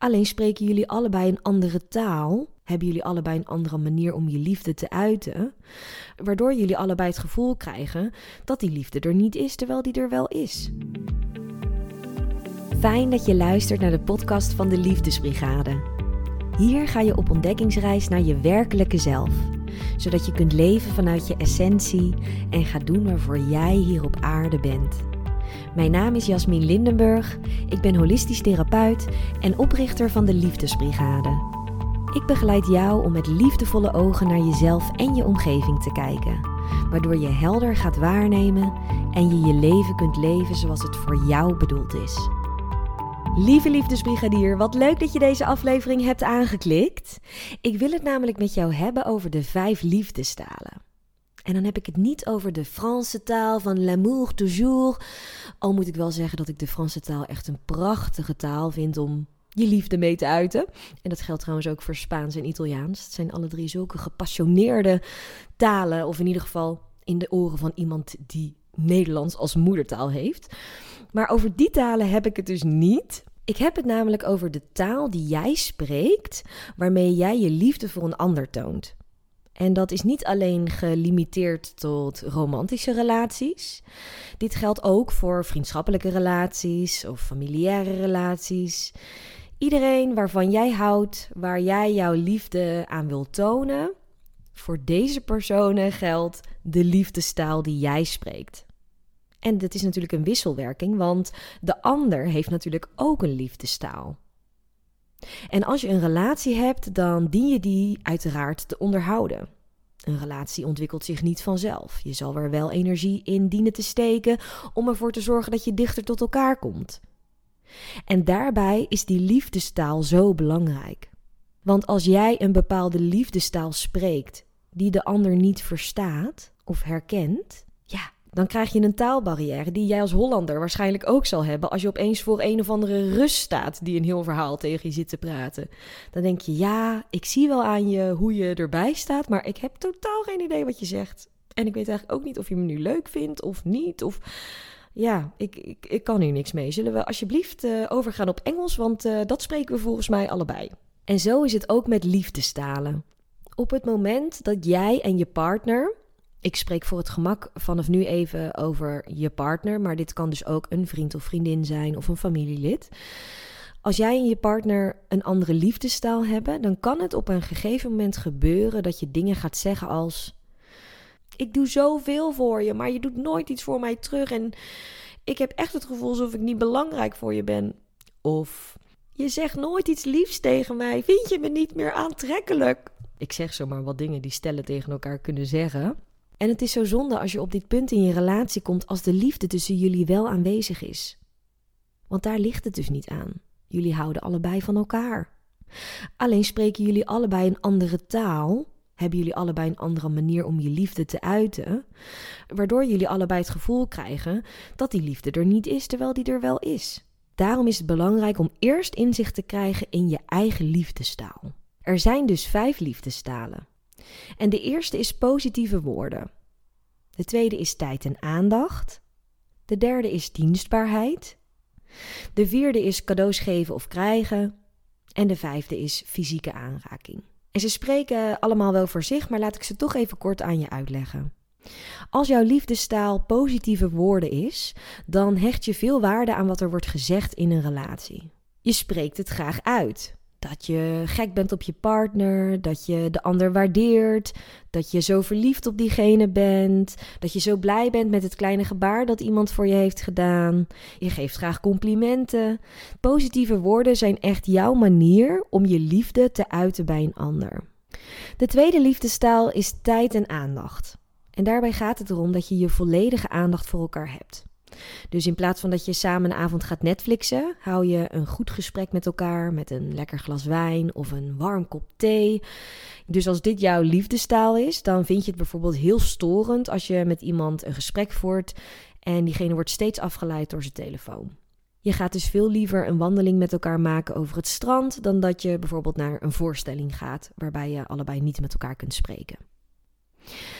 Alleen spreken jullie allebei een andere taal, hebben jullie allebei een andere manier om je liefde te uiten, waardoor jullie allebei het gevoel krijgen dat die liefde er niet is terwijl die er wel is. Fijn dat je luistert naar de podcast van de Liefdesbrigade. Hier ga je op ontdekkingsreis naar je werkelijke zelf, zodat je kunt leven vanuit je essentie en gaat doen waarvoor jij hier op aarde bent. Mijn naam is Jasmin Lindenburg, ik ben holistisch therapeut en oprichter van de Liefdesbrigade. Ik begeleid jou om met liefdevolle ogen naar jezelf en je omgeving te kijken, waardoor je helder gaat waarnemen en je je leven kunt leven zoals het voor jou bedoeld is. Lieve liefdesbrigadier, wat leuk dat je deze aflevering hebt aangeklikt. Ik wil het namelijk met jou hebben over de vijf liefdestalen. En dan heb ik het niet over de Franse taal van l'amour toujours. Al moet ik wel zeggen dat ik de Franse taal echt een prachtige taal vind om je liefde mee te uiten. En dat geldt trouwens ook voor Spaans en Italiaans. Het zijn alle drie zulke gepassioneerde talen, of in ieder geval in de oren van iemand die Nederlands als moedertaal heeft. Maar over die talen heb ik het dus niet. Ik heb het namelijk over de taal die jij spreekt, waarmee jij je liefde voor een ander toont. En dat is niet alleen gelimiteerd tot romantische relaties. Dit geldt ook voor vriendschappelijke relaties of familiaire relaties. Iedereen waarvan jij houdt, waar jij jouw liefde aan wilt tonen, voor deze personen geldt de liefdestaal die jij spreekt. En dat is natuurlijk een wisselwerking, want de ander heeft natuurlijk ook een liefdestaal. En als je een relatie hebt, dan dien je die uiteraard te onderhouden. Een relatie ontwikkelt zich niet vanzelf. Je zal er wel energie in dienen te steken om ervoor te zorgen dat je dichter tot elkaar komt. En daarbij is die liefdestaal zo belangrijk. Want als jij een bepaalde liefdestaal spreekt die de ander niet verstaat of herkent, ja, dan krijg je een taalbarrière die jij als Hollander waarschijnlijk ook zal hebben als je opeens voor een of andere Rus staat die een heel verhaal tegen je zit te praten. Dan denk je, ja, ik zie wel aan je hoe je erbij staat, maar ik heb totaal geen idee wat je zegt. En ik weet eigenlijk ook niet of je me nu leuk vindt of niet. Of ja, ik, ik, ik kan hier niks mee. Zullen we alsjeblieft uh, overgaan op Engels, want uh, dat spreken we volgens mij allebei. En zo is het ook met liefdestalen. Op het moment dat jij en je partner ik spreek voor het gemak vanaf nu even over je partner, maar dit kan dus ook een vriend of vriendin zijn of een familielid. Als jij en je partner een andere liefdestaal hebben, dan kan het op een gegeven moment gebeuren dat je dingen gaat zeggen als: Ik doe zoveel voor je, maar je doet nooit iets voor mij terug. En ik heb echt het gevoel alsof ik niet belangrijk voor je ben. Of je zegt nooit iets liefs tegen mij. Vind je me niet meer aantrekkelijk? Ik zeg zomaar wat dingen die stellen tegen elkaar kunnen zeggen. En het is zo zonde als je op dit punt in je relatie komt als de liefde tussen jullie wel aanwezig is. Want daar ligt het dus niet aan. Jullie houden allebei van elkaar. Alleen spreken jullie allebei een andere taal, hebben jullie allebei een andere manier om je liefde te uiten, waardoor jullie allebei het gevoel krijgen dat die liefde er niet is terwijl die er wel is. Daarom is het belangrijk om eerst inzicht te krijgen in je eigen liefdestaal. Er zijn dus vijf liefdestalen. En de eerste is positieve woorden. De tweede is tijd en aandacht. De derde is dienstbaarheid. De vierde is cadeaus geven of krijgen. En de vijfde is fysieke aanraking. En ze spreken allemaal wel voor zich, maar laat ik ze toch even kort aan je uitleggen. Als jouw liefdestaal positieve woorden is, dan hecht je veel waarde aan wat er wordt gezegd in een relatie. Je spreekt het graag uit. Dat je gek bent op je partner, dat je de ander waardeert, dat je zo verliefd op diegene bent, dat je zo blij bent met het kleine gebaar dat iemand voor je heeft gedaan. Je geeft graag complimenten. Positieve woorden zijn echt jouw manier om je liefde te uiten bij een ander. De tweede liefdestaal is tijd en aandacht. En daarbij gaat het erom dat je je volledige aandacht voor elkaar hebt. Dus in plaats van dat je samen een avond gaat Netflixen, hou je een goed gesprek met elkaar met een lekker glas wijn of een warm kop thee. Dus als dit jouw liefdestaal is, dan vind je het bijvoorbeeld heel storend als je met iemand een gesprek voert en diegene wordt steeds afgeleid door zijn telefoon. Je gaat dus veel liever een wandeling met elkaar maken over het strand dan dat je bijvoorbeeld naar een voorstelling gaat waarbij je allebei niet met elkaar kunt spreken.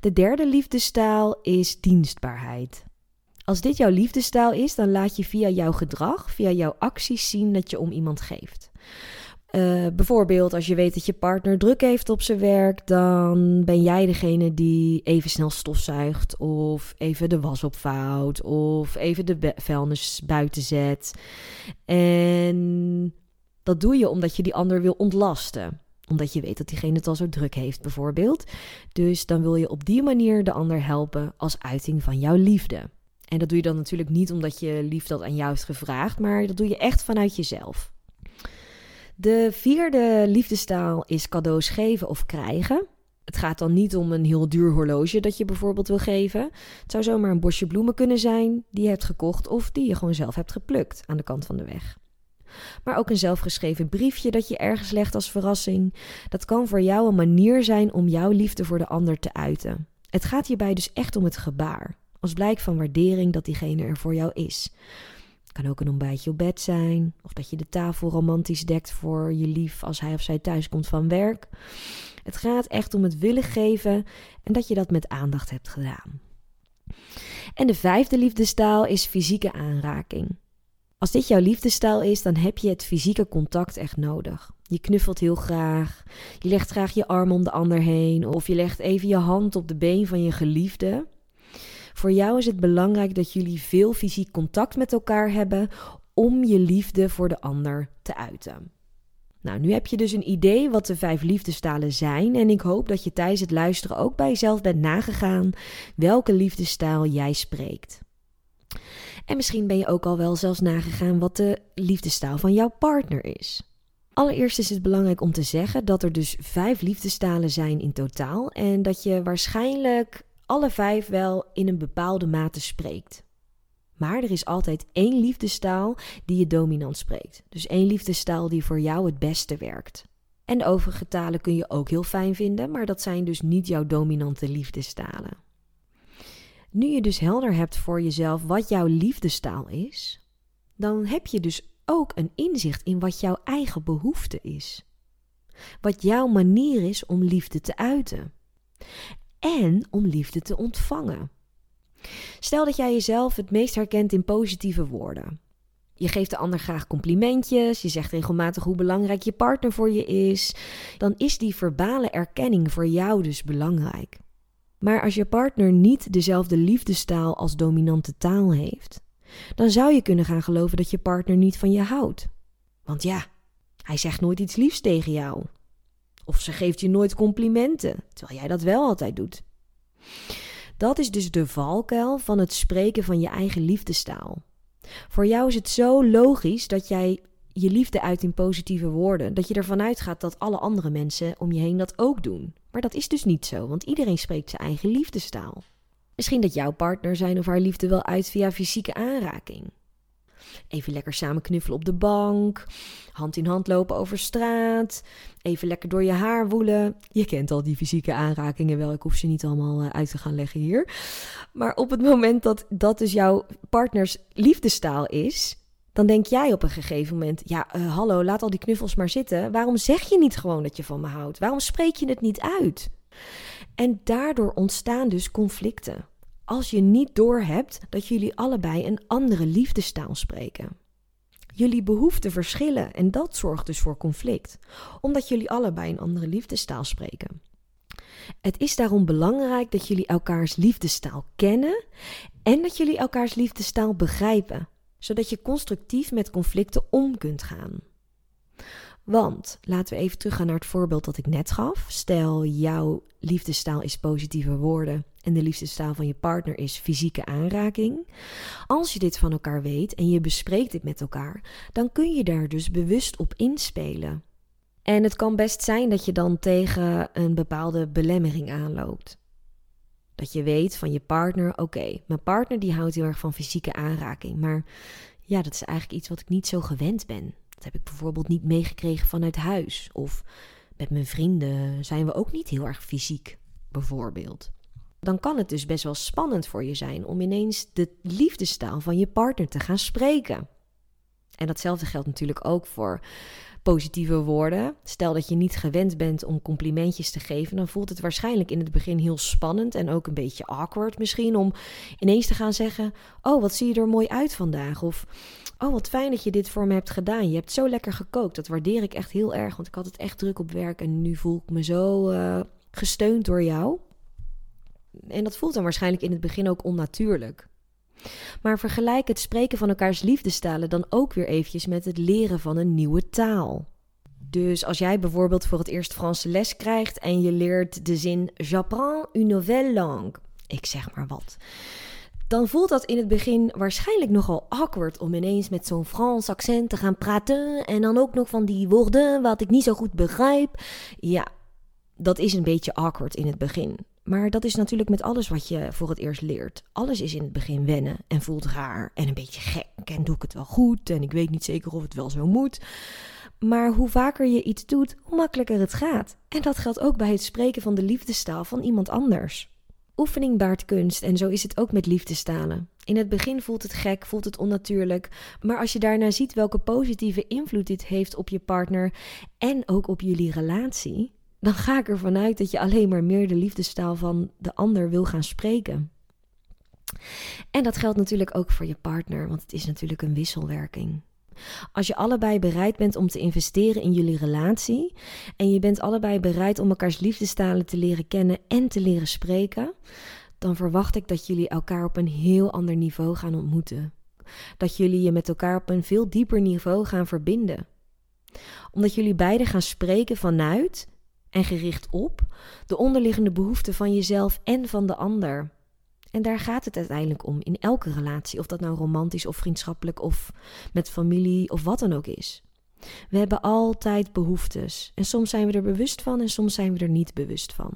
De derde liefdestaal is dienstbaarheid. Als dit jouw liefdestaal is, dan laat je via jouw gedrag, via jouw acties zien dat je om iemand geeft. Uh, bijvoorbeeld als je weet dat je partner druk heeft op zijn werk, dan ben jij degene die even snel stofzuigt of even de was opvouwt of even de vuilnis buiten zet. En dat doe je omdat je die ander wil ontlasten omdat je weet dat diegene het al zo druk heeft, bijvoorbeeld. Dus dan wil je op die manier de ander helpen als uiting van jouw liefde. En dat doe je dan natuurlijk niet omdat je lief dat aan jou heeft gevraagd, maar dat doe je echt vanuit jezelf. De vierde liefdestaal is cadeaus geven of krijgen. Het gaat dan niet om een heel duur horloge dat je bijvoorbeeld wil geven. Het zou zomaar een bosje bloemen kunnen zijn die je hebt gekocht of die je gewoon zelf hebt geplukt aan de kant van de weg. Maar ook een zelfgeschreven briefje dat je ergens legt als verrassing. Dat kan voor jou een manier zijn om jouw liefde voor de ander te uiten. Het gaat hierbij dus echt om het gebaar, als blijk van waardering dat diegene er voor jou is. Het kan ook een ontbijtje op bed zijn, of dat je de tafel romantisch dekt voor je lief als hij of zij thuis komt van werk. Het gaat echt om het willen geven en dat je dat met aandacht hebt gedaan. En de vijfde liefdestaal is fysieke aanraking. Als dit jouw liefdestijl is, dan heb je het fysieke contact echt nodig. Je knuffelt heel graag, je legt graag je arm om de ander heen of je legt even je hand op de been van je geliefde. Voor jou is het belangrijk dat jullie veel fysiek contact met elkaar hebben om je liefde voor de ander te uiten. Nou, nu heb je dus een idee wat de vijf liefdestalen zijn en ik hoop dat je tijdens het luisteren ook bij jezelf bent nagegaan welke liefdestaal jij spreekt. En misschien ben je ook al wel zelfs nagegaan wat de liefdestaal van jouw partner is. Allereerst is het belangrijk om te zeggen dat er dus vijf liefdestalen zijn in totaal en dat je waarschijnlijk alle vijf wel in een bepaalde mate spreekt. Maar er is altijd één liefdestaal die je dominant spreekt. Dus één liefdestaal die voor jou het beste werkt. En de overige talen kun je ook heel fijn vinden, maar dat zijn dus niet jouw dominante liefdestalen. Nu je dus helder hebt voor jezelf wat jouw liefdestaal is, dan heb je dus ook een inzicht in wat jouw eigen behoefte is. Wat jouw manier is om liefde te uiten. En om liefde te ontvangen. Stel dat jij jezelf het meest herkent in positieve woorden. Je geeft de ander graag complimentjes, je zegt regelmatig hoe belangrijk je partner voor je is. Dan is die verbale erkenning voor jou dus belangrijk. Maar als je partner niet dezelfde liefdestaal als dominante taal heeft, dan zou je kunnen gaan geloven dat je partner niet van je houdt. Want ja, hij zegt nooit iets liefs tegen jou. Of ze geeft je nooit complimenten, terwijl jij dat wel altijd doet. Dat is dus de valkuil van het spreken van je eigen liefdestaal. Voor jou is het zo logisch dat jij je liefde uit in positieve woorden, dat je ervan uitgaat dat alle andere mensen om je heen dat ook doen. Maar dat is dus niet zo, want iedereen spreekt zijn eigen liefdestaal. Misschien dat jouw partner zijn of haar liefde wel uit via fysieke aanraking. Even lekker samen knuffelen op de bank, hand in hand lopen over straat, even lekker door je haar woelen. Je kent al die fysieke aanrakingen wel, ik hoef ze niet allemaal eh, uit te gaan leggen hier. Maar op het moment dat dat dus jouw partners liefdestaal is, dan denk jij op een gegeven moment: ja, uh, hallo, laat al die knuffels maar zitten. Waarom zeg je niet gewoon dat je van me houdt? Waarom spreek je het niet uit? En daardoor ontstaan dus conflicten. Als je niet doorhebt dat jullie allebei een andere liefdestaal spreken. Jullie behoeften verschillen en dat zorgt dus voor conflict, omdat jullie allebei een andere liefdestaal spreken. Het is daarom belangrijk dat jullie elkaars liefdestaal kennen en dat jullie elkaars liefdestaal begrijpen zodat je constructief met conflicten om kunt gaan. Want laten we even teruggaan naar het voorbeeld dat ik net gaf. Stel, jouw liefdestaal is positieve woorden en de liefdestaal van je partner is fysieke aanraking. Als je dit van elkaar weet en je bespreekt dit met elkaar, dan kun je daar dus bewust op inspelen. En het kan best zijn dat je dan tegen een bepaalde belemmering aanloopt. Dat je weet van je partner, oké, mijn partner die houdt heel erg van fysieke aanraking. Maar ja, dat is eigenlijk iets wat ik niet zo gewend ben. Dat heb ik bijvoorbeeld niet meegekregen vanuit huis. Of met mijn vrienden zijn we ook niet heel erg fysiek, bijvoorbeeld. Dan kan het dus best wel spannend voor je zijn om ineens de liefdestaal van je partner te gaan spreken. En datzelfde geldt natuurlijk ook voor positieve woorden. Stel dat je niet gewend bent om complimentjes te geven, dan voelt het waarschijnlijk in het begin heel spannend en ook een beetje awkward misschien om ineens te gaan zeggen: Oh, wat zie je er mooi uit vandaag? Of Oh, wat fijn dat je dit voor me hebt gedaan. Je hebt zo lekker gekookt. Dat waardeer ik echt heel erg, want ik had het echt druk op werk en nu voel ik me zo uh, gesteund door jou. En dat voelt dan waarschijnlijk in het begin ook onnatuurlijk. Maar vergelijk het spreken van elkaars liefdestalen dan ook weer eventjes met het leren van een nieuwe taal. Dus als jij bijvoorbeeld voor het eerst Franse les krijgt en je leert de zin J'apprends une nouvelle langue. Ik zeg maar wat. Dan voelt dat in het begin waarschijnlijk nogal awkward om ineens met zo'n Frans accent te gaan praten. En dan ook nog van die woorden wat ik niet zo goed begrijp. Ja, dat is een beetje awkward in het begin. Maar dat is natuurlijk met alles wat je voor het eerst leert. Alles is in het begin wennen en voelt raar en een beetje gek. En doe ik het wel goed en ik weet niet zeker of het wel zo moet. Maar hoe vaker je iets doet, hoe makkelijker het gaat. En dat geldt ook bij het spreken van de liefdestaal van iemand anders. Oefening baart kunst en zo is het ook met liefdestalen. In het begin voelt het gek, voelt het onnatuurlijk, maar als je daarna ziet welke positieve invloed dit heeft op je partner en ook op jullie relatie, dan ga ik ervan uit dat je alleen maar meer de liefdestaal van de ander wil gaan spreken. En dat geldt natuurlijk ook voor je partner, want het is natuurlijk een wisselwerking. Als je allebei bereid bent om te investeren in jullie relatie en je bent allebei bereid om elkaars liefdestalen te leren kennen en te leren spreken, dan verwacht ik dat jullie elkaar op een heel ander niveau gaan ontmoeten. Dat jullie je met elkaar op een veel dieper niveau gaan verbinden. Omdat jullie beiden gaan spreken vanuit en gericht op de onderliggende behoeften van jezelf en van de ander. En daar gaat het uiteindelijk om in elke relatie, of dat nou romantisch of vriendschappelijk of met familie of wat dan ook is. We hebben altijd behoeftes en soms zijn we er bewust van en soms zijn we er niet bewust van.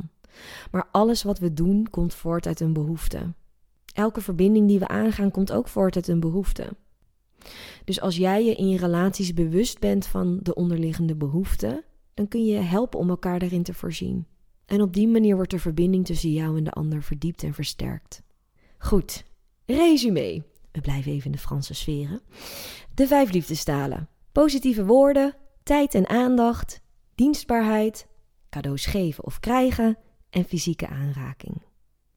Maar alles wat we doen komt voort uit een behoefte. Elke verbinding die we aangaan komt ook voort uit een behoefte. Dus als jij je in je relaties bewust bent van de onderliggende behoeften, dan kun je helpen om elkaar daarin te voorzien. En op die manier wordt de verbinding tussen jou en de ander verdiept en versterkt. Goed, resume. We blijven even in de Franse sferen. De vijf liefdestalen. Positieve woorden, tijd en aandacht, dienstbaarheid, cadeaus geven of krijgen en fysieke aanraking.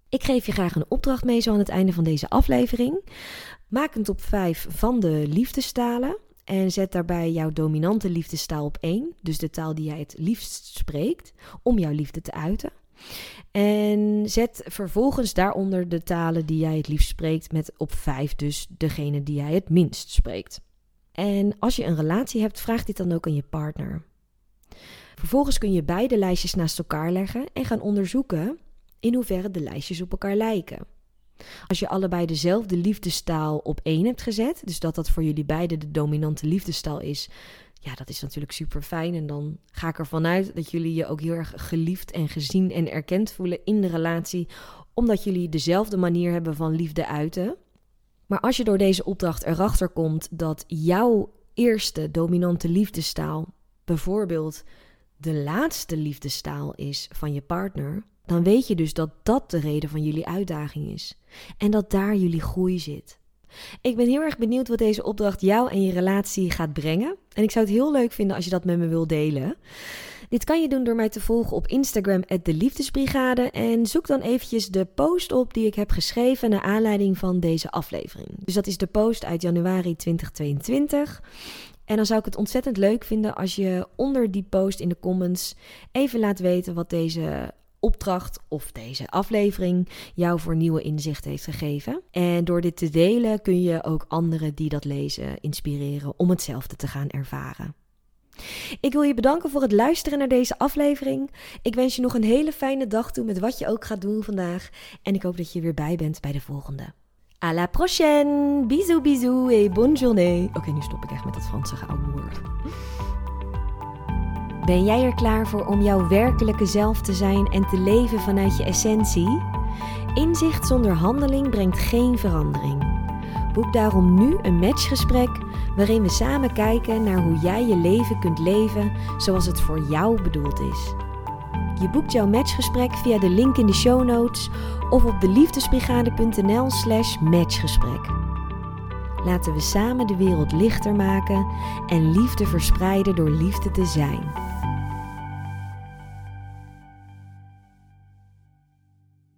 Ik geef je graag een opdracht mee zo aan het einde van deze aflevering. Maak een top 5 van de liefdestalen en zet daarbij jouw dominante liefdestaal op één, dus de taal die jij het liefst spreekt, om jouw liefde te uiten. En zet vervolgens daaronder de talen die jij het liefst spreekt, met op vijf dus degene die jij het minst spreekt. En als je een relatie hebt, vraag dit dan ook aan je partner. Vervolgens kun je beide lijstjes naast elkaar leggen en gaan onderzoeken in hoeverre de lijstjes op elkaar lijken. Als je allebei dezelfde liefdestaal op één hebt gezet, dus dat dat voor jullie beiden de dominante liefdestaal is, ja, dat is natuurlijk super fijn. En dan ga ik ervan uit dat jullie je ook heel erg geliefd en gezien en erkend voelen in de relatie, omdat jullie dezelfde manier hebben van liefde uiten. Maar als je door deze opdracht erachter komt dat jouw eerste dominante liefdestaal bijvoorbeeld de laatste liefdestaal is van je partner, dan weet je dus dat dat de reden van jullie uitdaging is. En dat daar jullie groei zit. Ik ben heel erg benieuwd wat deze opdracht jou en je relatie gaat brengen. En ik zou het heel leuk vinden als je dat met me wilt delen. Dit kan je doen door mij te volgen op Instagram, de Liefdesbrigade. En zoek dan eventjes de post op die ik heb geschreven naar aanleiding van deze aflevering. Dus dat is de post uit januari 2022. En dan zou ik het ontzettend leuk vinden als je onder die post in de comments even laat weten wat deze opdracht of deze aflevering jou voor nieuwe inzicht heeft gegeven. En door dit te delen kun je ook anderen die dat lezen inspireren om hetzelfde te gaan ervaren. Ik wil je bedanken voor het luisteren naar deze aflevering. Ik wens je nog een hele fijne dag toe met wat je ook gaat doen vandaag. En ik hoop dat je weer bij bent bij de volgende. À la prochaine! Bisous, bisous et bonne journée. Oké, nu stop ik echt met dat Franse oude woord. Ben jij er klaar voor om jouw werkelijke zelf te zijn en te leven vanuit je essentie? Inzicht zonder handeling brengt geen verandering. Boek daarom nu een matchgesprek waarin we samen kijken naar hoe jij je leven kunt leven zoals het voor jou bedoeld is. Je boekt jouw matchgesprek via de link in de show notes of op de liefdesbrigade.nl/slash matchgesprek. Laten we samen de wereld lichter maken en liefde verspreiden door liefde te zijn.